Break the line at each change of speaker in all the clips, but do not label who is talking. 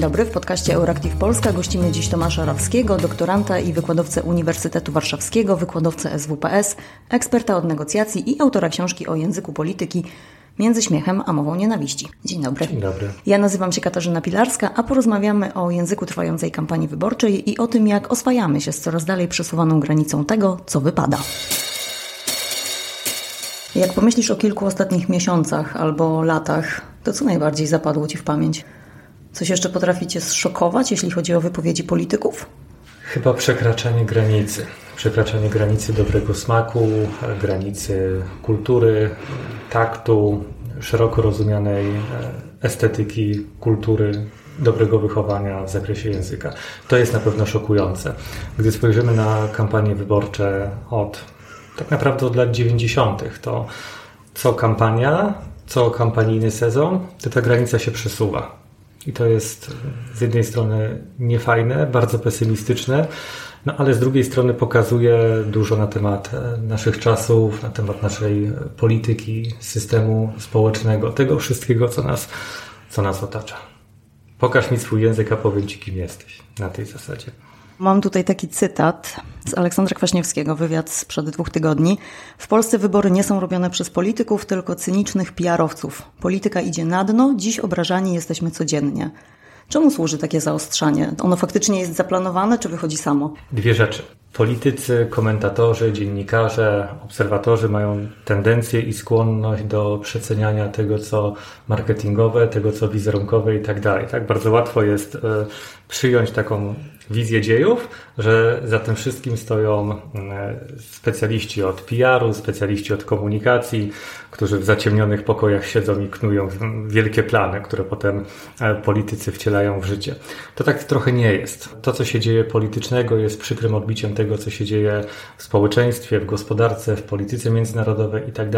Dzień dobry, w podcaście Euractiv Polska gościmy dziś Tomasza Rawskiego, doktoranta i wykładowcę Uniwersytetu Warszawskiego, wykładowcę SWPS, eksperta od negocjacji i autora książki o języku polityki Między śmiechem a mową nienawiści. Dzień dobry.
Dzień dobry.
Ja nazywam się Katarzyna Pilarska, a porozmawiamy o języku trwającej kampanii wyborczej i o tym, jak oswajamy się z coraz dalej przesuwaną granicą tego, co wypada. Jak pomyślisz o kilku ostatnich miesiącach albo latach, to co najbardziej zapadło Ci w pamięć? Coś jeszcze potraficie zszokować, jeśli chodzi o wypowiedzi polityków?
Chyba przekraczanie granicy. Przekraczanie granicy dobrego smaku, granicy kultury, taktu, szeroko rozumianej e, estetyki, kultury, dobrego wychowania w zakresie języka. To jest na pewno szokujące. Gdy spojrzymy na kampanie wyborcze od tak naprawdę od lat 90., to co kampania, co kampanijny sezon, to ta granica się przesuwa. I to jest z jednej strony niefajne, bardzo pesymistyczne, no ale z drugiej strony pokazuje dużo na temat e, naszych czasów, na temat naszej polityki, systemu społecznego, tego wszystkiego, co nas, co nas otacza. Pokaż mi swój język, a powiem ci, kim jesteś. Na tej zasadzie.
Mam tutaj taki cytat z Aleksandra Kwaśniewskiego, wywiad sprzed dwóch tygodni. W Polsce wybory nie są robione przez polityków, tylko cynicznych PR-owców. Polityka idzie na dno, dziś obrażani jesteśmy codziennie. Czemu służy takie zaostrzanie? Ono faktycznie jest zaplanowane, czy wychodzi samo?
Dwie rzeczy. Politycy, komentatorzy, dziennikarze, obserwatorzy mają tendencję i skłonność do przeceniania tego, co marketingowe, tego, co wizerunkowe i tak dalej. Tak bardzo łatwo jest e, przyjąć taką wizję dziejów, że za tym wszystkim stoją e, specjaliści od PR-u, specjaliści od komunikacji, którzy w zaciemnionych pokojach siedzą i knują wielkie plany, które potem e, politycy wcielają w życie. To tak trochę nie jest. To, co się dzieje politycznego, jest przykrym odbiciem tego, co się dzieje w społeczeństwie, w gospodarce, w polityce międzynarodowej i tak.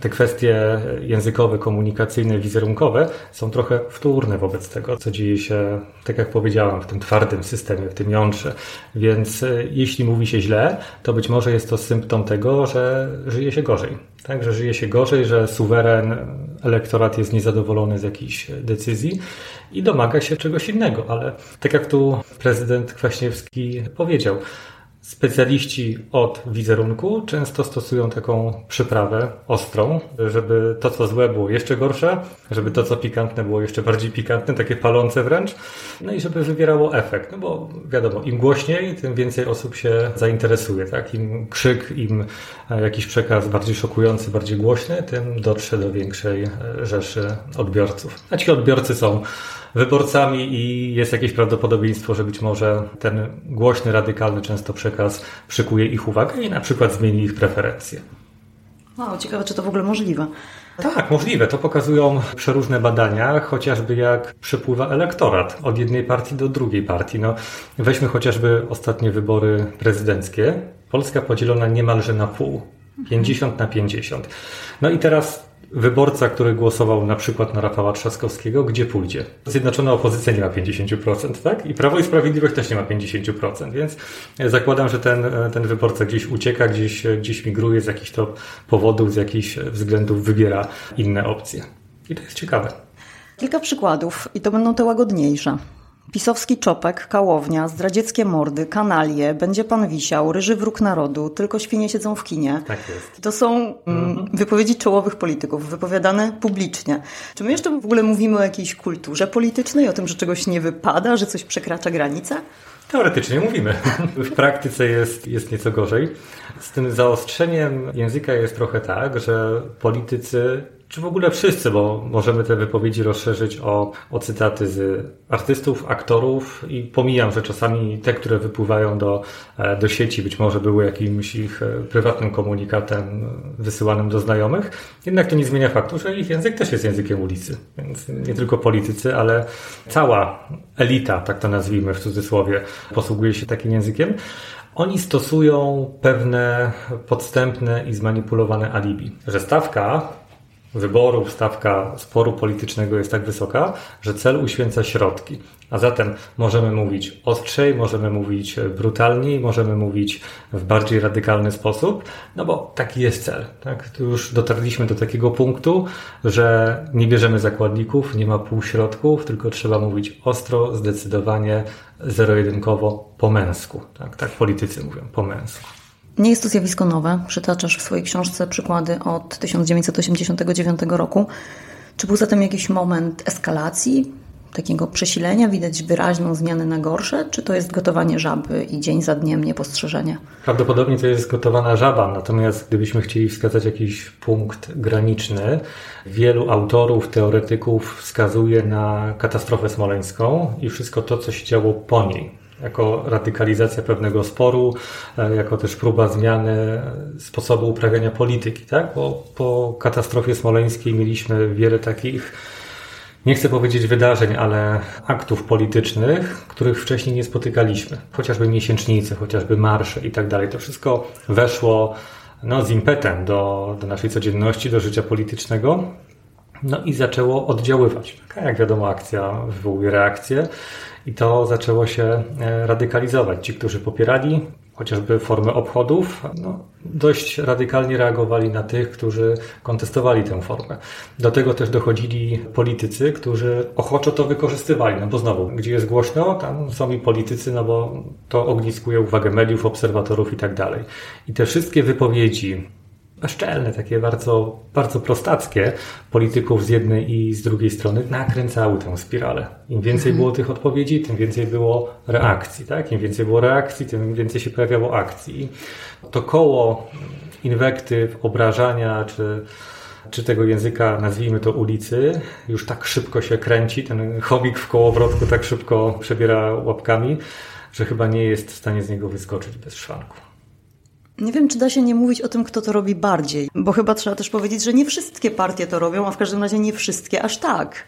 Te kwestie językowe, komunikacyjne, wizerunkowe są trochę wtórne wobec tego, co dzieje się, tak jak powiedziałem, w tym twardym systemie, w tym jątrze. Więc e, jeśli mówi się źle, to być może jest to symptom tego, że żyje się gorzej. Tak, że żyje się gorzej, że suweren, elektorat jest niezadowolony z jakichś decyzji i domaga się czegoś innego. Ale tak jak tu prezydent Kwaśniewski powiedział, Specjaliści od wizerunku często stosują taką przyprawę ostrą, żeby to, co złe było jeszcze gorsze, żeby to, co pikantne było jeszcze bardziej pikantne, takie palące wręcz, no i żeby wywierało efekt. No bo wiadomo, im głośniej, tym więcej osób się zainteresuje, tak? Im krzyk, im jakiś przekaz bardziej szokujący, bardziej głośny, tym dotrze do większej rzeszy odbiorców. A ci odbiorcy są wyborcami i jest jakieś prawdopodobieństwo, że być może ten głośny, radykalny często przekaz przykuje ich uwagę i na przykład zmieni ich preferencje.
Wow, ciekawe, czy to w ogóle możliwe.
Tak, możliwe. To pokazują przeróżne badania, chociażby jak przepływa elektorat od jednej partii do drugiej partii. No, weźmy chociażby ostatnie wybory prezydenckie. Polska podzielona niemalże na pół. 50 na 50. No i teraz wyborca, który głosował na przykład na Rafała Trzaskowskiego, gdzie pójdzie? Zjednoczona opozycja nie ma 50%, tak? I Prawo i Sprawiedliwość też nie ma 50%, więc zakładam, że ten, ten wyborca gdzieś ucieka, gdzieś, gdzieś migruje z jakichś to powodów, z jakichś względów wybiera inne opcje. I to jest ciekawe.
Kilka przykładów i to będą te łagodniejsze. Pisowski czopek, kałownia, zdradzieckie mordy, kanalie, będzie pan wisiał, ryży wróg narodu, tylko świnie siedzą w kinie.
Tak jest.
To są mm, mhm. wypowiedzi czołowych polityków, wypowiadane publicznie. Czy my jeszcze w ogóle mówimy o jakiejś kulturze politycznej, o tym, że czegoś nie wypada, że coś przekracza granicę?
Teoretycznie mówimy. W praktyce jest, jest nieco gorzej. Z tym zaostrzeniem języka jest trochę tak, że politycy czy w ogóle wszyscy, bo możemy te wypowiedzi rozszerzyć o, o cytaty z artystów, aktorów i pomijam, że czasami te, które wypływają do, e, do sieci, być może były jakimś ich e, prywatnym komunikatem wysyłanym do znajomych, jednak to nie zmienia faktu, że ich język też jest językiem ulicy. Więc nie tylko politycy, ale cała elita, tak to nazwijmy w cudzysłowie, posługuje się takim językiem. Oni stosują pewne podstępne i zmanipulowane alibi, że stawka wyborów, stawka sporu politycznego jest tak wysoka, że cel uświęca środki. A zatem możemy mówić ostrzej, możemy mówić brutalniej, możemy mówić w bardziej radykalny sposób, no bo taki jest cel. Tak? Tu już dotarliśmy do takiego punktu, że nie bierzemy zakładników, nie ma półśrodków, tylko trzeba mówić ostro, zdecydowanie, zero-jedynkowo, po męsku. Tak, tak politycy mówią, po męsku.
Nie jest to zjawisko nowe. Przytaczasz w swojej książce przykłady od 1989 roku. Czy był zatem jakiś moment eskalacji, takiego przesilenia? Widać wyraźną zmianę na gorsze? Czy to jest gotowanie żaby i dzień za dniem niepostrzeżenie?
Prawdopodobnie to jest gotowana żaba, natomiast gdybyśmy chcieli wskazać jakiś punkt graniczny, wielu autorów, teoretyków wskazuje na katastrofę smoleńską i wszystko to, co się działo po niej jako radykalizacja pewnego sporu, e, jako też próba zmiany sposobu uprawiania polityki, tak? Bo po katastrofie smoleńskiej mieliśmy wiele takich nie chcę powiedzieć wydarzeń, ale aktów politycznych, których wcześniej nie spotykaliśmy. Chociażby miesięcznice, chociażby marsze i tak dalej. To wszystko weszło no, z impetem do, do naszej codzienności, do życia politycznego. No i zaczęło oddziaływać. Jak wiadomo, akcja wywołuje reakcję. I to zaczęło się e, radykalizować. Ci, którzy popierali chociażby formę obchodów, no, dość radykalnie reagowali na tych, którzy kontestowali tę formę. Do tego też dochodzili politycy, którzy ochoczo to wykorzystywali, no bo znowu, gdzie jest głośno, tam są i politycy, no bo to ogniskuje uwagę mediów, obserwatorów i tak dalej. I te wszystkie wypowiedzi bezczelne, takie bardzo, bardzo prostackie polityków z jednej i z drugiej strony nakręcały tę spiralę. Im więcej mhm. było tych odpowiedzi, tym więcej było reakcji, tak? Im więcej było reakcji, tym więcej się pojawiało akcji. To koło inwektyw, obrażania, czy, czy tego języka, nazwijmy to ulicy, już tak szybko się kręci, ten chomik w kołowrotku tak szybko przebiera łapkami, że chyba nie jest w stanie z niego wyskoczyć bez szwanku.
Nie wiem, czy da się nie mówić o tym, kto to robi bardziej, bo chyba trzeba też powiedzieć, że nie wszystkie partie to robią, a w każdym razie nie wszystkie aż tak.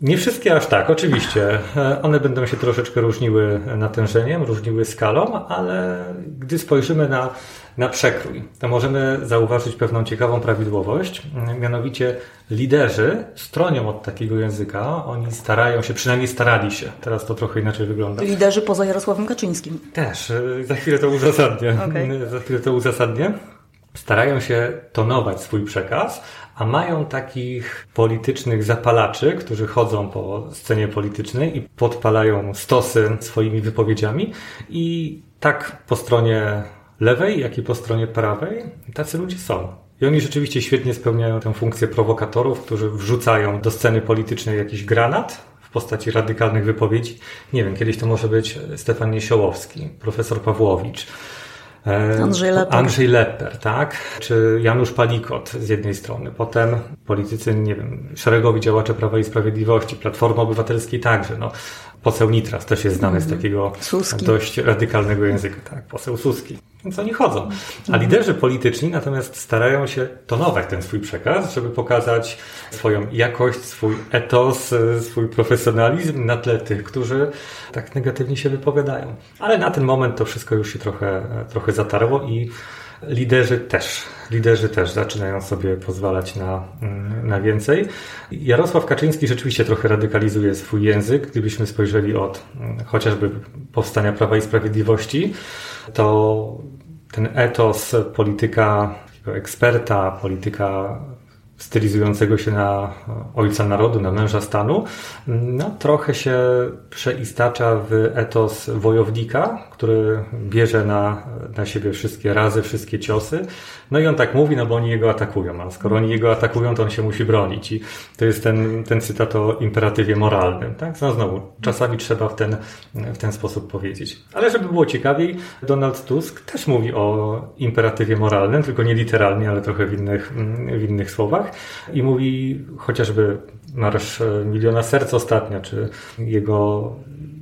Nie wszystkie aż tak, oczywiście. E, one będą się troszeczkę różniły natężeniem, różniły skalą, ale gdy spojrzymy na, na przekrój, to możemy zauważyć pewną ciekawą prawidłowość. Mianowicie liderzy stronią od takiego języka, oni starają się, przynajmniej starali się, teraz to trochę inaczej wygląda.
Liderzy poza Jarosławem Kaczyńskim.
Też, za chwilę to uzasadnię. Okay. Za chwilę to uzasadnię starają się tonować swój przekaz, a mają takich politycznych zapalaczy, którzy chodzą po scenie politycznej i podpalają stosy swoimi wypowiedziami i tak po stronie lewej, jak i po stronie prawej tacy ludzie są. I oni rzeczywiście świetnie spełniają tę funkcję prowokatorów, którzy wrzucają do sceny politycznej jakiś granat w postaci radykalnych wypowiedzi. Nie wiem, kiedyś to może być Stefan Niesiołowski, profesor Pawłowicz,
E, Andrzej Leper.
Andrzej Leper, tak? Czy Janusz Palikot z jednej strony. Potem politycy, nie wiem, szeregowi działacze Prawa i Sprawiedliwości, Platformy Obywatelskiej także. No, poseł Nitras też jest znany z mhm. takiego Suski. dość radykalnego języka. Tak, poseł Suski. Więc oni chodzą. A mhm. liderzy polityczni natomiast starają się tonować ten swój przekaz, żeby pokazać swoją jakość, swój etos, swój profesjonalizm na tle tych, którzy tak negatywnie się wypowiadają. Ale na ten moment to wszystko już się trochę, trochę zatarło i liderzy też, liderzy też zaczynają sobie pozwalać na, na więcej. Jarosław Kaczyński rzeczywiście trochę radykalizuje swój język. Gdybyśmy spojrzeli od chociażby powstania Prawa i Sprawiedliwości, to ten etos polityka eksperta, polityka stylizującego się na ojca narodu, na męża stanu, no, trochę się przeistacza w etos wojownika, który bierze na, na siebie wszystkie razy, wszystkie ciosy. No i on tak mówi, no bo oni jego atakują, a skoro oni jego atakują, to on się musi bronić. I to jest ten, ten cytat o imperatywie moralnym. Tak? No znowu, czasami trzeba w ten, w ten sposób powiedzieć. Ale żeby było ciekawiej, Donald Tusk też mówi o imperatywie moralnym, tylko nie literalnie, ale trochę w innych, w innych słowach. I mówi chociażby Marsz Miliona Serc ostatnio, czy jego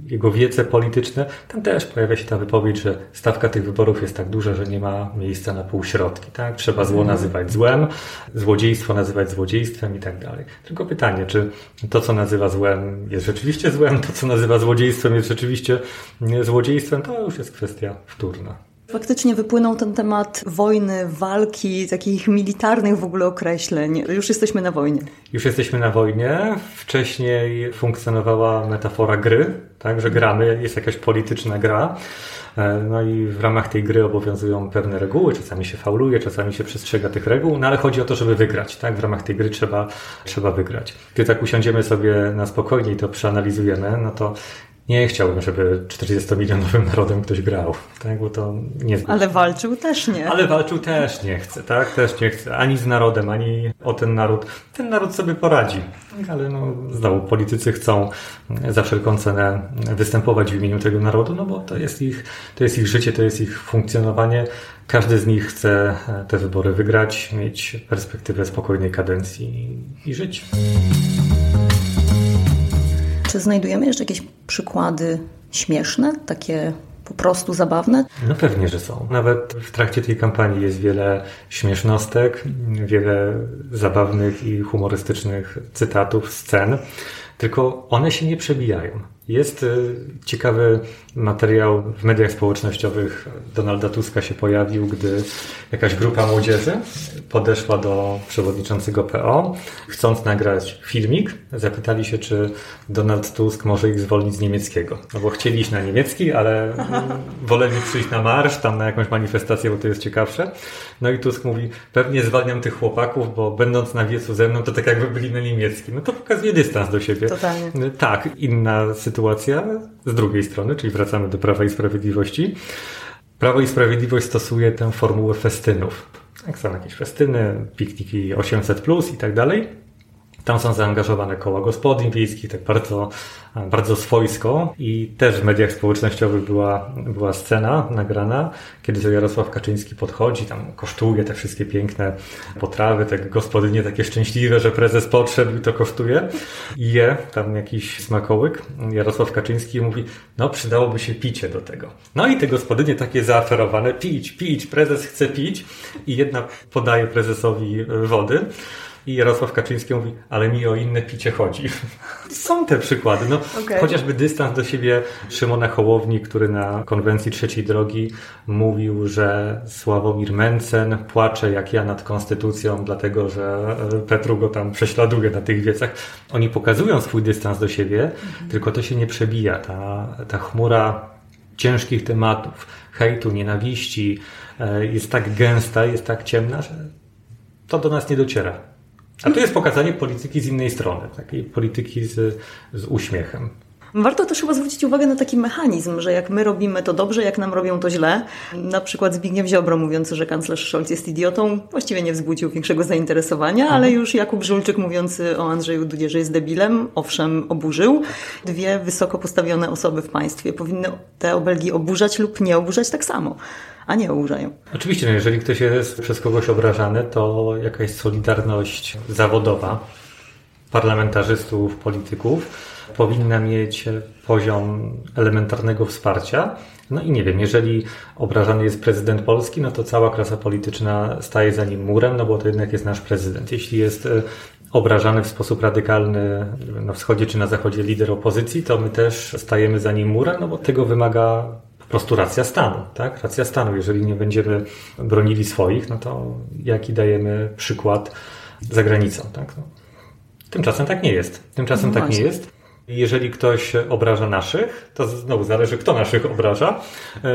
jego wiece polityczne, tam też pojawia się ta wypowiedź, że stawka tych wyborów jest tak duża, że nie ma miejsca na półśrodki. Tak? Trzeba zło mhm. nazywać złem, złodziejstwo nazywać złodziejstwem i tak dalej. Tylko pytanie, czy to, co nazywa złem, jest rzeczywiście złem, to, co nazywa złodziejstwem, jest rzeczywiście złodziejstwem, to już jest kwestia wtórna.
Faktycznie wypłynął ten temat wojny, walki, takich militarnych w ogóle określeń. Już jesteśmy na wojnie.
Już jesteśmy na wojnie. Wcześniej funkcjonowała metafora gry, tak, że gramy, jest jakaś polityczna gra. E, no i w ramach tej gry obowiązują pewne reguły, czasami się fauluje, czasami się przestrzega tych reguł, no ale chodzi o to, żeby wygrać, tak? W ramach tej gry trzeba, trzeba wygrać. Gdy tak usiądziemy sobie na spokojnie i to przeanalizujemy, no to nie chciałbym, żeby 40-milionowym narodem ktoś grał, tak? Bo to nie
Ale walczył też nie.
Ale walczył też nie chce, tak? Też nie chce. Ani z narodem, ani o ten naród. Ten naród sobie poradzi. Ale no, znowu, politycy chcą za wszelką cenę występować w imieniu tego narodu, no bo to jest ich, to jest ich życie, to jest ich funkcjonowanie. Każdy z nich chce te wybory wygrać, mieć perspektywę spokojnej kadencji i żyć.
Czy znajdujemy jeszcze jakieś przykłady śmieszne, takie po prostu zabawne?
No pewnie, że są. Nawet w trakcie tej kampanii jest wiele śmiesznostek, wiele zabawnych i humorystycznych cytatów, scen, tylko one się nie przebijają. Jest y, ciekawy materiał w mediach społecznościowych Donalda Tuska się pojawił, gdy jakaś grupa młodzieży podeszła do przewodniczącego PO, chcąc nagrać filmik, zapytali się, czy Donald Tusk może ich zwolnić z niemieckiego. No bo chcieli iść na niemiecki, ale woleli przyjść na marsz, tam na jakąś manifestację, bo to jest ciekawsze. No i Tusk mówi, pewnie zwalniam tych chłopaków, bo będąc na wiecu ze mną, to tak jakby byli na niemiecki. No to pokazuje dystans do siebie.
Totalnie.
Tak, inna sytuacja z drugiej strony, czyli wracamy do Prawa i Sprawiedliwości. Prawo i Sprawiedliwość stosuje tę formułę festynów. Jak są jakieś festyny, pikniki 800 plus i tak dalej. Tam są zaangażowane koła gospodyń wiejskich, tak bardzo, bardzo swojsko i też w mediach społecznościowych była, była scena nagrana, kiedy to Jarosław Kaczyński podchodzi, tam kosztuje te wszystkie piękne potrawy, te gospodynie takie szczęśliwe, że prezes podszedł i to kosztuje i je tam jakiś smakołyk. Jarosław Kaczyński mówi, no przydałoby się picie do tego. No i te gospodynie takie zaaferowane, pić, pić, prezes chce pić i jedna podaje prezesowi wody, i Jarosław Kaczyński mówi, ale mi o inne picie chodzi. Są te przykłady. No, okay. Chociażby dystans do siebie Szymona Hołowni, który na konwencji trzeciej drogi mówił, że Sławomir Mencen płacze jak ja nad konstytucją, dlatego że Petru go tam prześladuje na tych wiecach. Oni pokazują swój dystans do siebie, mhm. tylko to się nie przebija. Ta, ta chmura ciężkich tematów, hejtu, nienawiści e, jest tak gęsta, jest tak ciemna, że to do nas nie dociera. A tu jest pokazanie polityki z innej strony, takiej polityki z, z uśmiechem.
Warto też chyba zwrócić uwagę na taki mechanizm, że jak my robimy to dobrze, jak nam robią to źle. Na przykład Zbigniew Ziobro mówiący, że kanclerz Scholz jest idiotą, właściwie nie wzbudził większego zainteresowania, ale mhm. już Jakub Żulczyk mówiący o Andrzeju Dudzie, że jest debilem, owszem, oburzył. Dwie wysoko postawione osoby w państwie powinny te obelgi oburzać lub nie oburzać tak samo a nie oburzają.
Oczywiście, jeżeli ktoś jest przez kogoś obrażany, to jakaś solidarność zawodowa parlamentarzystów, polityków powinna mieć poziom elementarnego wsparcia. No i nie wiem, jeżeli obrażany jest prezydent Polski, no to cała klasa polityczna staje za nim murem, no bo to jednak jest nasz prezydent. Jeśli jest e, obrażany w sposób radykalny na wschodzie czy na zachodzie lider opozycji, to my też stajemy za nim murem, no bo tego wymaga po prostu racja stanu, tak? Racja stanu. Jeżeli nie będziemy bronili swoich, no to jaki dajemy przykład za granicą, tak? No. Tymczasem tak nie jest. Tymczasem no tak nie jest. Jeżeli ktoś obraża naszych, to znowu zależy, kto naszych obraża.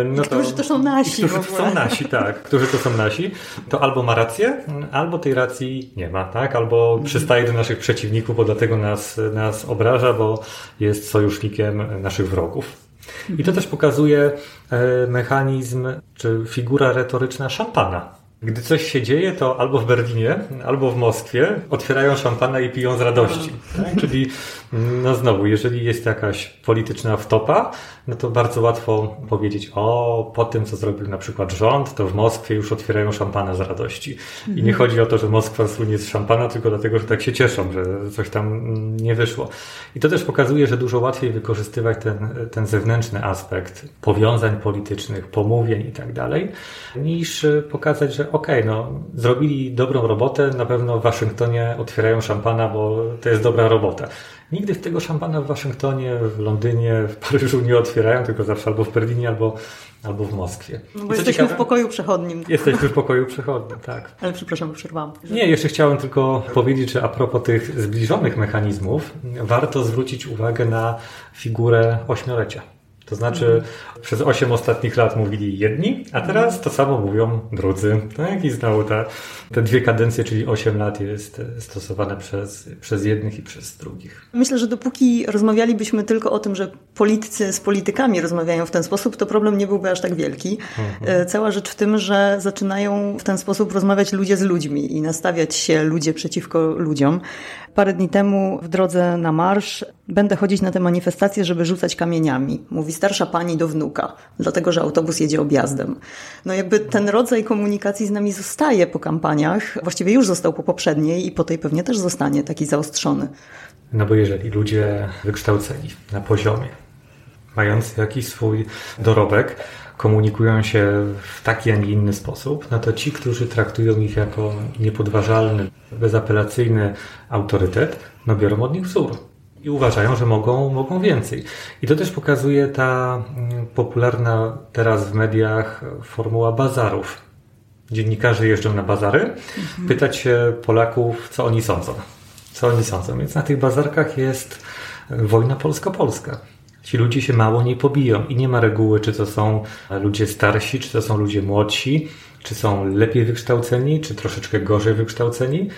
No to, którzy to są nasi.
Którzy to są nasi, tak. Którzy to są nasi, to albo ma rację, albo tej racji nie ma, tak? Albo mhm. przystaje do naszych przeciwników, bo dlatego nas, nas obraża, bo jest sojusznikiem naszych wrogów. I to też pokazuje e, mechanizm czy figura retoryczna szampana. Gdy coś się dzieje, to albo w Berlinie, albo w Moskwie otwierają szampana i piją z radości. Tak? Czyli, no znowu, jeżeli jest jakaś polityczna wtopa, no to bardzo łatwo powiedzieć, o, po tym, co zrobił na przykład rząd, to w Moskwie już otwierają szampana z radości. I nie chodzi o to, że Moskwa słynie z szampana, tylko dlatego, że tak się cieszą, że coś tam nie wyszło. I to też pokazuje, że dużo łatwiej wykorzystywać ten, ten zewnętrzny aspekt powiązań politycznych, pomówień i tak dalej, niż pokazać, że że okej, okay, no, zrobili dobrą robotę, na pewno w Waszyngtonie otwierają szampana, bo to jest dobra robota. Nigdy tego szampana w Waszyngtonie, w Londynie, w Paryżu nie otwierają, tylko zawsze albo w Berlinie, albo, albo w Moskwie.
No bo jesteśmy ciekawe, w pokoju przechodnim.
Jesteśmy w pokoju przechodnim, tak.
Ale przepraszam, przerwałam.
Nie, jeszcze chciałem tylko powiedzieć, że a propos tych zbliżonych mechanizmów, warto zwrócić uwagę na figurę ośmiolecia. To znaczy przez 8 ostatnich lat mówili jedni, a teraz to samo mówią drudzy. Tak? I znowu te, te dwie kadencje, czyli 8 lat jest stosowane przez, przez jednych i przez drugich.
Myślę, że dopóki rozmawialibyśmy tylko o tym, że politycy z politykami rozmawiają w ten sposób, to problem nie byłby aż tak wielki. Mhm. E, cała rzecz w tym, że zaczynają w ten sposób rozmawiać ludzie z ludźmi i nastawiać się ludzie przeciwko ludziom. Parę dni temu w drodze na marsz będę chodzić na te manifestacje, żeby rzucać kamieniami. Mówi starsza pani do wnuka, dlatego że autobus jedzie objazdem. No jakby ten rodzaj komunikacji z nami zostaje po kampaniach, właściwie już został po poprzedniej i po tej pewnie też zostanie taki zaostrzony.
No bo jeżeli ludzie wykształceni na poziomie, mający jakiś swój dorobek, komunikują się w taki, a nie inny sposób, no to ci, którzy traktują ich jako niepodważalny, bezapelacyjny autorytet, no biorą od nich wzór i uważają, że mogą, mogą więcej. I to też pokazuje ta mm, popularna teraz w mediach formuła bazarów. Dziennikarze jeżdżą na bazary, mhm. pytać się Polaków, co oni sądzą. Co oni sądzą. Więc na tych bazarkach jest wojna polsko-polska. Ci ludzie się mało nie pobiją i nie ma reguły, czy to są ludzie starsi, czy to są ludzie młodsi, czy są lepiej wykształceni, czy troszeczkę gorzej wykształceni.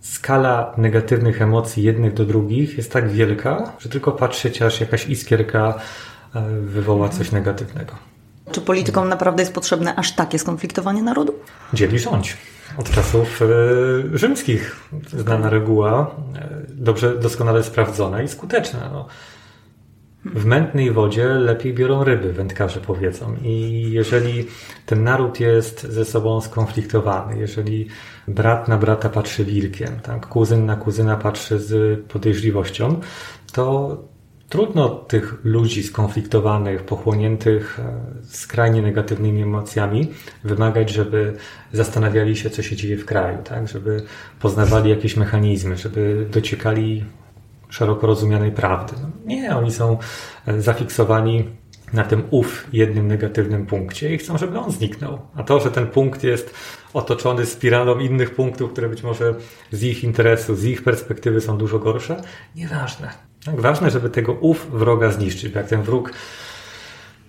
Skala negatywnych emocji jednych do drugich jest tak wielka, że tylko patrzeć, aż jakaś iskierka e, wywoła coś negatywnego.
Czy politykom naprawdę jest potrzebne aż takie skonfliktowanie narodu?
Dzieli rządź. Od czasów y, rzymskich znana reguła, y, dobrze, doskonale sprawdzona i skuteczna. No. W mętnej wodzie lepiej biorą ryby, wędkarze powiedzą. I jeżeli ten naród jest ze sobą skonfliktowany, jeżeli brat na brata patrzy wilkiem, tak, kuzyn na kuzyna patrzy z podejrzliwością, to trudno tych ludzi skonfliktowanych, pochłoniętych e, skrajnie negatywnymi emocjami wymagać, żeby zastanawiali się, co się dzieje w kraju, tak, żeby poznawali jakieś mechanizmy, żeby dociekali szeroko rozumianej prawdy. No nie, oni są e, zafiksowani na tym ów jednym negatywnym punkcie i chcą, żeby on zniknął. A to, że ten punkt jest otoczony spiralą innych punktów, które być może z ich interesu, z ich perspektywy są dużo gorsze, nieważne. Tak, ważne, żeby tego ów wroga zniszczyć. Jak ten wróg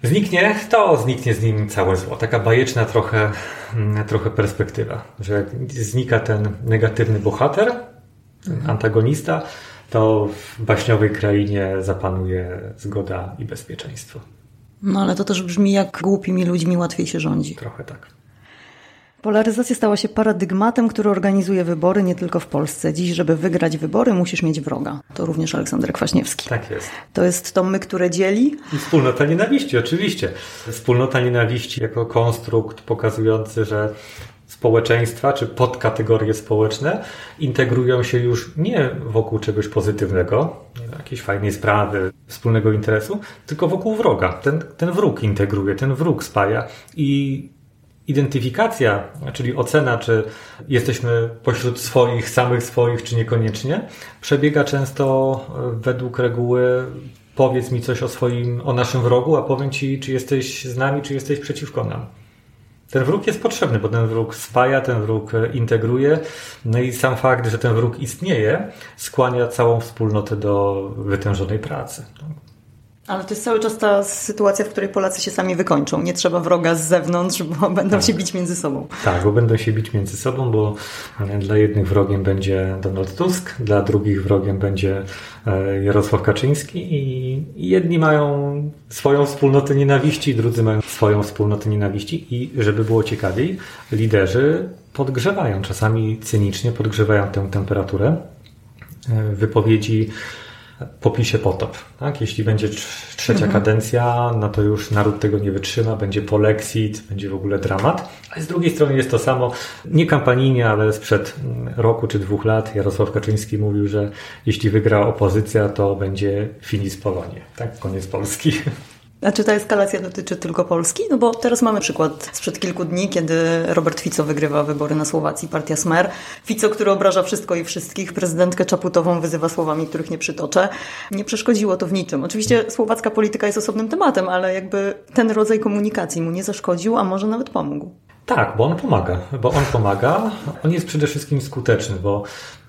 zniknie, to zniknie z nim całe zło. Taka bajeczna trochę, mm, trochę perspektywa, że jak znika ten negatywny bohater, ten antagonista, to w baśniowej krainie zapanuje zgoda i bezpieczeństwo.
No ale to też brzmi jak głupimi ludźmi łatwiej się rządzi.
Trochę tak.
Polaryzacja stała się paradygmatem, który organizuje wybory nie tylko w Polsce. Dziś, żeby wygrać wybory, musisz mieć wroga. To również Aleksander Kwaśniewski.
Tak jest.
To jest to my, które dzieli?
I wspólnota nienawiści, oczywiście. Wspólnota nienawiści jako konstrukt pokazujący, że społeczeństwa czy podkategorie społeczne integrują się już nie wokół czegoś pozytywnego, jakiejś fajnej sprawy, wspólnego interesu, tylko wokół wroga. Ten, ten wróg integruje, ten wróg spaja i identyfikacja, czyli ocena, czy jesteśmy pośród swoich, samych swoich, czy niekoniecznie, przebiega często według reguły powiedz mi coś o swoim, o naszym wrogu, a powiem ci, czy jesteś z nami, czy jesteś przeciwko nam. Ten wróg jest potrzebny, bo ten wróg spaja, ten wróg integruje. No i sam fakt, że ten wróg istnieje, skłania całą wspólnotę do wytężonej pracy.
Ale to jest cały czas ta sytuacja, w której Polacy się sami wykończą. Nie trzeba wroga z zewnątrz, bo będą tak. się bić między sobą.
Tak, bo będą się bić między sobą, bo dla jednych wrogiem będzie Donald Tusk, dla drugich wrogiem będzie e, Jarosław Kaczyński i jedni mają swoją wspólnotę nienawiści, drudzy mają swoją wspólnotę nienawiści i żeby było ciekawiej, liderzy podgrzewają, czasami cynicznie podgrzewają tę temperaturę e, wypowiedzi popisie potop. Tak? Jeśli będzie trzecia mhm. kadencja, no to już naród tego nie wytrzyma, będzie polexit, będzie w ogóle dramat. A z drugiej strony jest to samo, nie kampanijnie, ale sprzed mm, roku czy dwóch lat Jarosław Kaczyński mówił, że jeśli wygra opozycja, to będzie finis Polonie. Tak? Koniec Polski.
A czy ta eskalacja dotyczy tylko Polski? No bo teraz mamy przykład sprzed kilku dni, kiedy Robert Fico wygrywa wybory na Słowacji, partia Smer. Fico, który obraża wszystko i wszystkich, prezydentkę Czaputową wyzywa słowami, których nie przytoczę. Nie przeszkodziło to w niczym. Oczywiście słowacka polityka jest osobnym tematem, ale jakby ten rodzaj komunikacji mu nie zaszkodził, a może nawet pomógł.
Tak, bo on pomaga, bo on pomaga. On jest przede wszystkim skuteczny, bo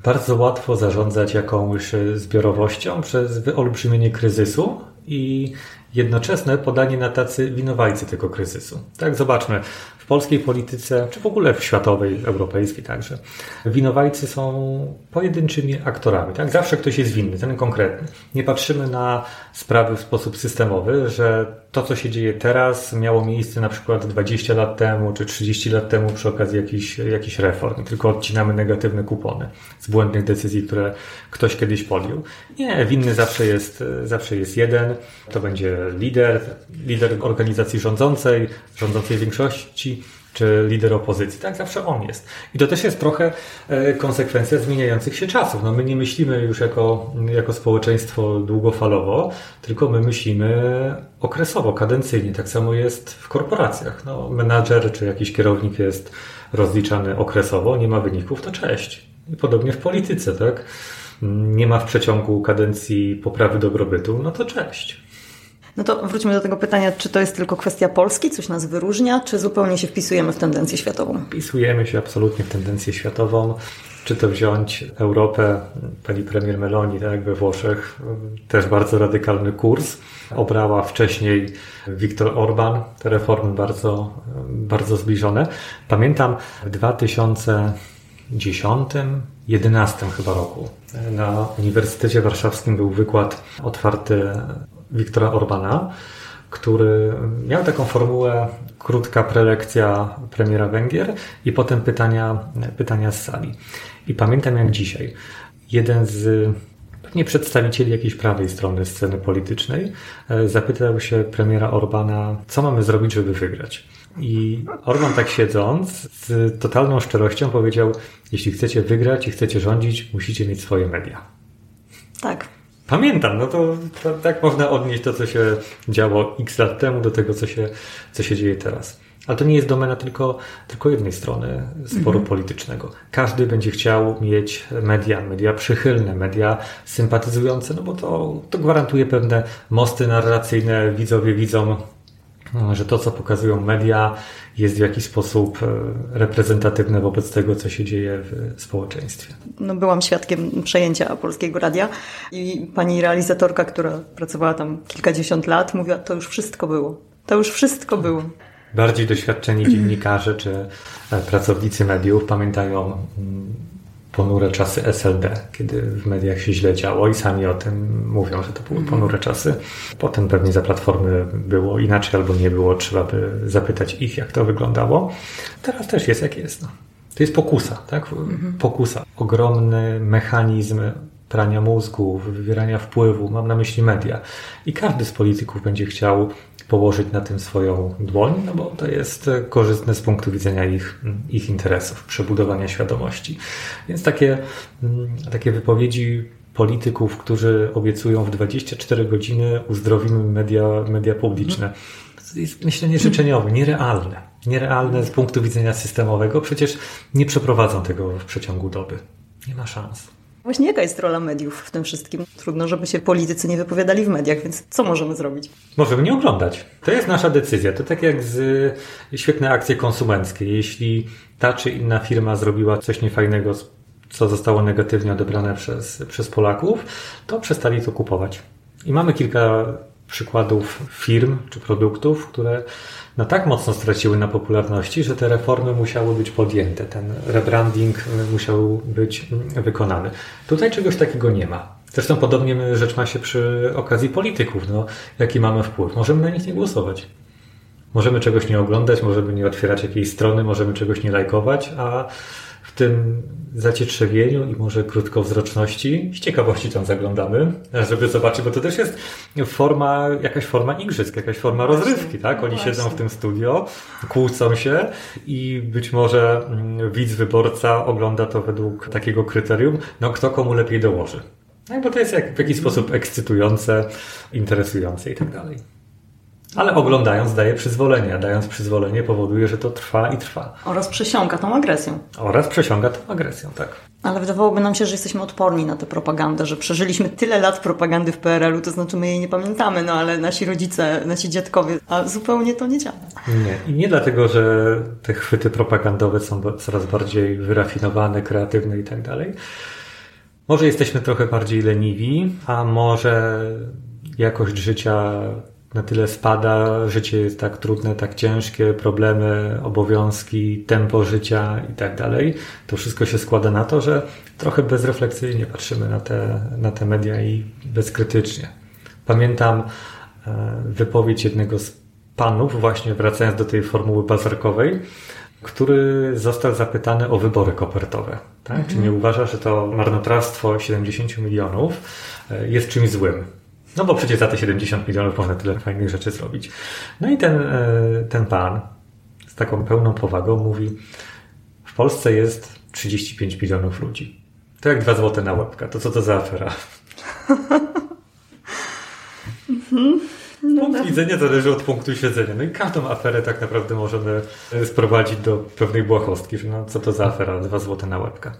bardzo łatwo zarządzać jakąś zbiorowością przez wyolbrzymienie kryzysu i jednoczesne podanie na tacy winowajcy tego kryzysu. Tak, zobaczmy, w polskiej polityce, czy w ogóle w światowej, europejskiej także, winowajcy są pojedynczymi aktorami. Tak? Zawsze ktoś jest winny, ten konkretny. Nie patrzymy na sprawy w sposób systemowy, że to, co się dzieje teraz, miało miejsce na przykład 20 lat temu, czy 30 lat temu przy okazji jakichś, jakichś reform. Tylko odcinamy negatywne kupony z błędnych decyzji, które ktoś kiedyś podjął. Nie, winny zawsze jest, zawsze jest jeden. To będzie lider, lider organizacji rządzącej, rządzącej większości, czy lider opozycji. Tak, zawsze on jest. I to też jest trochę e, konsekwencja zmieniających się czasów. No my nie myślimy już jako, jako społeczeństwo długofalowo, tylko my myślimy okresowo, kadencyjnie. Tak samo jest w korporacjach. No, menadżer czy jakiś kierownik jest rozliczany okresowo, nie ma wyników, to cześć. I podobnie w polityce, tak? Nie ma w przeciągu kadencji poprawy dobrobytu, no to cześć.
No to wróćmy do tego pytania, czy to jest tylko kwestia Polski, coś nas wyróżnia, czy zupełnie się wpisujemy w tendencję światową?
Wpisujemy się absolutnie w tendencję światową. Czy to wziąć Europę, pani premier Meloni, tak we Włoszech, też bardzo radykalny kurs. Obrała wcześniej Viktor Orban, te reformy bardzo, bardzo zbliżone. Pamiętam w 2010, 11 chyba roku na Uniwersytecie Warszawskim był wykład otwarty Wiktora Orbana, który miał taką formułę krótka prelekcja premiera Węgier i potem pytania, pytania z sali. I pamiętam jak dzisiaj. Jeden z pewnie przedstawicieli jakiejś prawej strony sceny politycznej e, zapytał się premiera Orbana, co mamy zrobić, żeby wygrać. I Orban tak siedząc, z totalną szczerością powiedział, jeśli chcecie wygrać i chcecie rządzić, musicie mieć swoje media.
Tak.
Pamiętam, no to, tak można odnieść to, co się działo x lat temu do tego, co się, co się dzieje teraz. Ale to nie jest domena tylko, tylko jednej strony sporu mhm. politycznego. Każdy będzie chciał mieć media, media przychylne, media sympatyzujące, no bo to, to gwarantuje pewne mosty narracyjne. Widzowie widzą, że to, co pokazują media, jest w jakiś sposób e, reprezentatywne wobec tego, co się dzieje w społeczeństwie.
No, byłam świadkiem przejęcia Polskiego Radia i pani realizatorka, która pracowała tam kilkadziesiąt lat, mówiła, to już wszystko było. To już wszystko było.
Bardziej doświadczeni dziennikarze czy e, pracownicy mediów pamiętają mm, ponure czasy SLD, kiedy w mediach się źle działo i sami o tym mówią, że to były mhm. ponure czasy. Potem pewnie za platformy było inaczej albo nie było, trzeba by zapytać ich, jak to wyglądało. Teraz też jest jak jest. No. To jest pokusa, tak? Mhm. Pokusa. Ogromny mechanizm prania mózgu, wywierania wpływu, mam na myśli media. I każdy z polityków będzie chciał położyć na tym swoją dłoń, no bo to jest korzystne z punktu widzenia ich, ich interesów, przebudowania świadomości. Więc takie, mm, takie wypowiedzi polityków, którzy obiecują w 24 godziny uzdrowimy media, media publiczne. To jest myślenie życzeniowe, nierealne. Nierealne z punktu widzenia systemowego. Przecież nie przeprowadzą tego w przeciągu doby. Nie ma szans.
Właśnie jaka jest rola mediów w tym wszystkim? Trudno, żeby się politycy nie wypowiadali w mediach, więc co możemy zrobić?
Możemy nie oglądać. To jest nasza decyzja. To tak jak z świetne akcje konsumenckie. Jeśli ta czy inna firma zrobiła coś niefajnego, co zostało negatywnie odebrane przez, przez Polaków, to przestali to kupować. I mamy kilka przykładów firm czy produktów, które no tak mocno straciły na popularności, że te reformy musiały być podjęte, ten rebranding musiał być wykonany. Tutaj czegoś takiego nie ma. Zresztą podobnie rzecz ma się przy okazji polityków. No, jaki mamy wpływ? Możemy na nich nie głosować. Możemy czegoś nie oglądać, możemy nie otwierać jakiejś strony, możemy czegoś nie lajkować, a tym zacietrzewieniu i może krótkowzroczności z ciekawości tam zaglądamy, żeby zobaczyć, bo to też jest forma, jakaś forma igrzysk, jakaś forma rozrywki, tak? Oni Właśnie. siedzą w tym studio, kłócą się i być może mm, widz, wyborca ogląda to według takiego kryterium, no kto komu lepiej dołoży. No bo to jest jak, w jakiś sposób ekscytujące, interesujące i tak dalej. Ale oglądając daje przyzwolenie, a dając przyzwolenie powoduje, że to trwa i trwa.
Oraz przesiąka tą agresją.
Oraz przesiąga tą agresją, tak.
Ale wydawałoby nam się, że jesteśmy odporni na tę propagandę, że przeżyliśmy tyle lat propagandy w PRL-u, to znaczy my jej nie pamiętamy, no ale nasi rodzice, nasi dziadkowie, a zupełnie to nie działa.
Nie. I nie dlatego, że te chwyty propagandowe są coraz bardziej wyrafinowane, kreatywne i tak dalej. Może jesteśmy trochę bardziej leniwi, a może jakość życia na tyle spada, życie jest tak trudne, tak ciężkie, problemy, obowiązki, tempo życia i tak dalej. To wszystko się składa na to, że trochę bezrefleksyjnie patrzymy na te, na te media i bezkrytycznie. Pamiętam e, wypowiedź jednego z panów, właśnie wracając do tej formuły bazarkowej, który został zapytany o wybory kopertowe. Tak? Mhm. Czy nie uważa, że to marnotrawstwo 70 milionów e, jest czymś złym? No bo przecież za te 70 milionów można tyle fajnych rzeczy zrobić. No i ten, e, ten pan z taką pełną powagą mówi, w Polsce jest 35 milionów ludzi. To jak dwa złote na łebka. To co to za afera? Mhm. No Punkt tak. widzenia zależy od punktu siedzenia. No i każdą aferę tak naprawdę możemy sprowadzić do pewnej błahostki, że no co to za afera, dwa złote na łebka.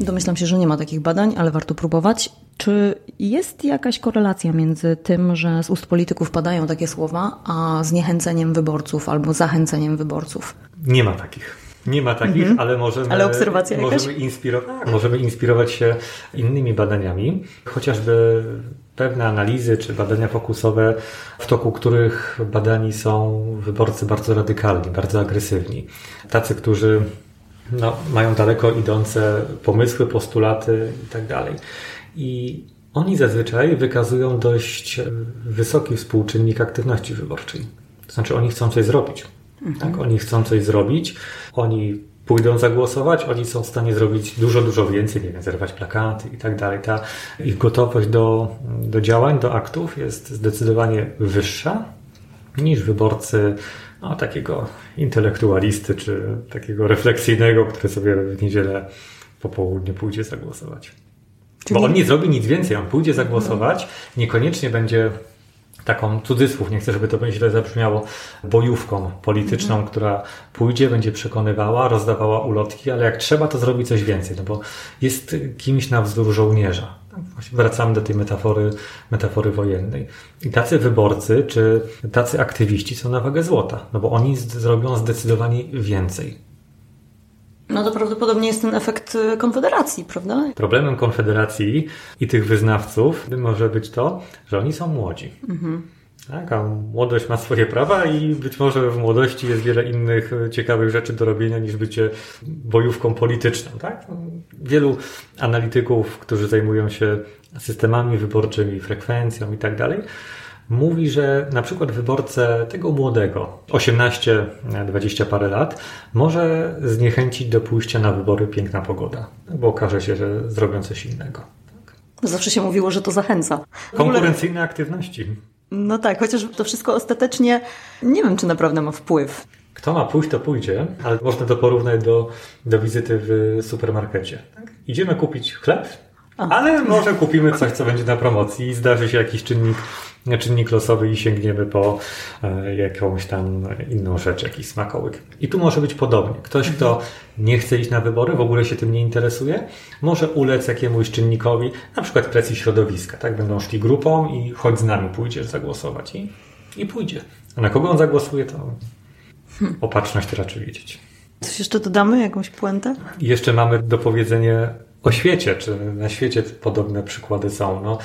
Domyślam się, że nie ma takich badań, ale warto próbować. Czy jest jakaś korelacja między tym, że z ust polityków padają takie słowa, a zniechęceniem wyborców albo zachęceniem wyborców?
Nie ma takich. Nie ma takich, mhm. ale możemy,
ale obserwacja
możemy, inspirować, możemy inspirować się innymi badaniami, chociażby pewne analizy czy badania fokusowe, w toku których badani są wyborcy bardzo radykalni, bardzo agresywni. Tacy, którzy no, mają daleko idące pomysły, postulaty i tak dalej. I oni zazwyczaj wykazują dość wysoki współczynnik aktywności wyborczej. To znaczy, oni chcą coś zrobić. Mhm. Tak? Oni chcą coś zrobić, oni pójdą zagłosować, oni są w stanie zrobić dużo, dużo więcej, nie wiem, zerwać plakaty i tak dalej. Ta ich gotowość do, do działań, do aktów jest zdecydowanie wyższa niż wyborcy no, takiego intelektualisty czy takiego refleksyjnego, który sobie w niedzielę po południu pójdzie zagłosować. Czyli... Bo on nie zrobi nic więcej, on pójdzie zagłosować, niekoniecznie będzie taką cudzysłów, nie chcę, żeby to źle zabrzmiało, bojówką polityczną, mhm. która pójdzie, będzie przekonywała, rozdawała ulotki, ale jak trzeba, to zrobi coś więcej, no bo jest kimś na wzór żołnierza. Wracamy do tej metafory, metafory wojennej. I tacy wyborcy, czy tacy aktywiści są na wagę złota, no bo oni zrobią zdecydowanie więcej.
No to prawdopodobnie jest ten efekt y, Konfederacji, prawda?
Problemem Konfederacji i tych wyznawców może być to, że oni są młodzi. Mhm. Tak, a młodość ma swoje prawa i być może w młodości jest wiele innych e, ciekawych rzeczy do robienia niż bycie bojówką polityczną. Tak? Wielu analityków, którzy zajmują się systemami wyborczymi, frekwencją i tak dalej, mówi, że na przykład wyborcę tego młodego, 18-20 parę lat, może zniechęcić do pójścia na wybory piękna pogoda, bo okaże się, że zrobią coś innego. Tak?
Zawsze się mówiło, że to zachęca.
Konkurencyjne aktywności.
No tak, chociaż to wszystko ostatecznie nie wiem, czy naprawdę ma wpływ.
Kto ma pójść, to pójdzie, ale można to porównać do, do wizyty w supermarkecie. Tak? Idziemy kupić chleb, ale może kupimy coś, co będzie na promocji i zdarzy się jakiś czynnik czynnik losowy i sięgniemy po e, jakąś tam inną rzecz, jakiś smakołyk. I tu może być podobnie. Ktoś, kto nie chce iść na wybory, w ogóle się tym nie interesuje, może ulec jakiemuś czynnikowi, na przykład presji środowiska. Tak, będą szli grupą i chodź z nami, pójdziesz zagłosować i, i pójdzie. A na kogo on zagłosuje, to hmm. opatrzność raczej wiedzieć.
Coś jeszcze dodamy? Jakąś puentę?
Jeszcze mamy do powiedzenia o świecie, czy na świecie podobne przykłady są. No,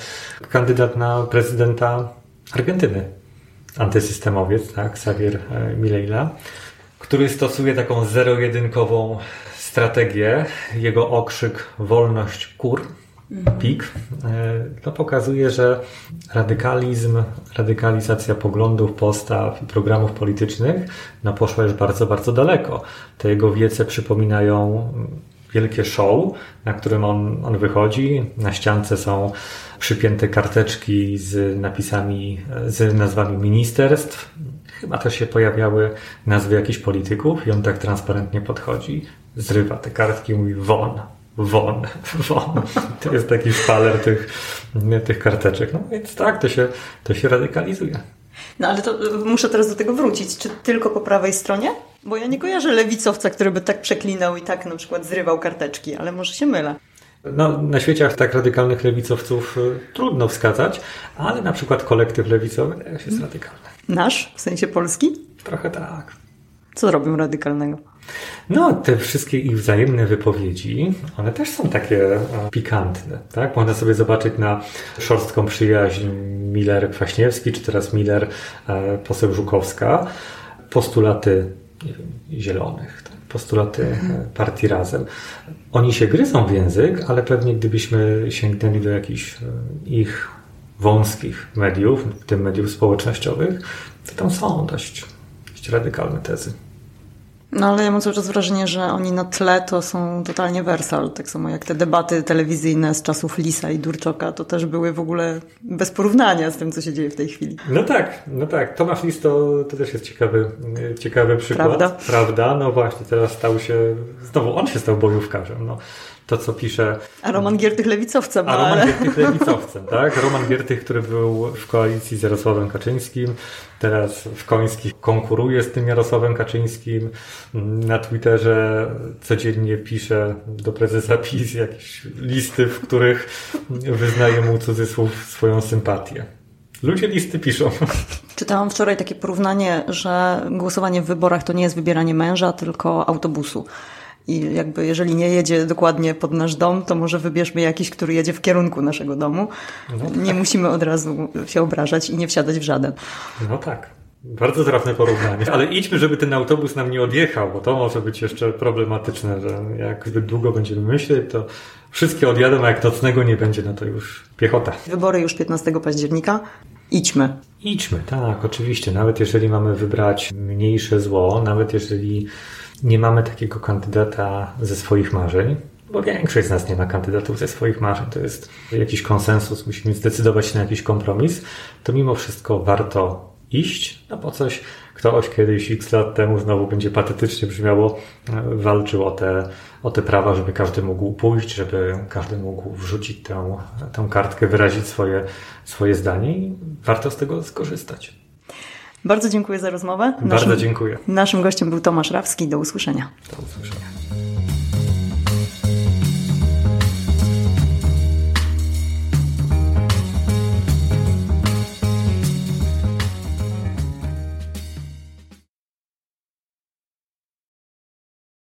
kandydat na prezydenta Argentyny, antysystemowiec, tak, Xavier e, Milei, który stosuje taką zero-jedynkową strategię. Jego okrzyk wolność kur, PIK, e, to pokazuje, że radykalizm, radykalizacja poglądów, postaw i programów politycznych no, poszła już bardzo, bardzo daleko. Te jego wiece przypominają wielkie show, na którym on, on wychodzi. Na ściance są przypięte karteczki z napisami, z nazwami ministerstw. Chyba też się pojawiały nazwy jakichś polityków i on tak transparentnie podchodzi, zrywa te kartki i mówi won, won, won. To jest taki szpaler tych, tych karteczek. No więc tak, to się, to się radykalizuje.
No ale to muszę teraz do tego wrócić. Czy tylko po prawej stronie? Bo ja nie kojarzę lewicowca, który by tak przeklinał i tak na przykład zrywał karteczki, ale może się mylę.
No, na świecie tak radykalnych lewicowców y, trudno wskazać, ale na przykład kolektyw lewicowy też jest radykalny.
Nasz? W sensie polski?
Trochę tak.
Co robią radykalnego?
No, te wszystkie ich wzajemne wypowiedzi, one też są takie e, pikantne, tak? Można sobie zobaczyć na szorstką przyjaźń Miller-Kwaśniewski, czy teraz Miller-Poseł Żukowska, postulaty wiem, zielonych, tak? postulaty mhm. partii Razem. Oni się gryzą w język, ale pewnie gdybyśmy sięgnęli do jakichś e, ich wąskich mediów, w tym mediów społecznościowych, to tam są dość, dość radykalne tezy.
No ale ja mam cały czas wrażenie, że oni na tle to są totalnie wersal. Tak samo jak te debaty telewizyjne z czasów Lisa i Durczoka, to też były w ogóle bez porównania z tym, co się dzieje w tej chwili.
No tak, no tak. Tomasz Lis to, to też jest ciekawy, ciekawy przykład. Prawda? Prawda? No właśnie, teraz stał się, znowu on się stał bojówkarzem. No to, co pisze.
A Roman Giertych lewicowcem.
A Roman ale... Giertych lewicowcem, tak? Roman Giertych, który był w koalicji z Jarosławem Kaczyńskim, teraz w Końskich konkuruje z tym Jarosławem Kaczyńskim. Na Twitterze codziennie pisze do prezesa PiS jakieś listy, w których wyznaje mu cudzysłów swoją sympatię. Ludzie listy piszą.
Czytałam wczoraj takie porównanie, że głosowanie w wyborach to nie jest wybieranie męża, tylko autobusu. I jakby jeżeli nie jedzie dokładnie pod nasz dom, to może wybierzmy jakiś, który jedzie w kierunku naszego domu. No tak. Nie musimy od razu się obrażać i nie wsiadać w żaden.
No tak. Bardzo trafne porównanie. Ale idźmy, żeby ten autobus nam nie odjechał, bo to może być jeszcze problematyczne, że jak zbyt długo będziemy myśleć, to wszystkie odjadą, a jak nocnego nie będzie, no to już piechota.
Wybory już 15 października. Idźmy.
Idźmy, tak, oczywiście. Nawet jeżeli mamy wybrać mniejsze zło, nawet jeżeli nie mamy takiego kandydata ze swoich marzeń, bo większość z nas nie ma kandydatów ze swoich marzeń. To jest jakiś konsensus, musimy zdecydować się na jakiś kompromis. To mimo wszystko warto iść, no po coś ktoś kiedyś x lat temu znowu będzie patetycznie brzmiało, e, walczył o te, o te prawa, żeby każdy mógł pójść, żeby każdy mógł wrzucić tę, tę kartkę, wyrazić swoje, swoje zdanie i warto z tego skorzystać.
Bardzo dziękuję za rozmowę.
Naszym, Bardzo dziękuję.
Naszym gościem był Tomasz Rawski. Do usłyszenia.
Do usłyszenia.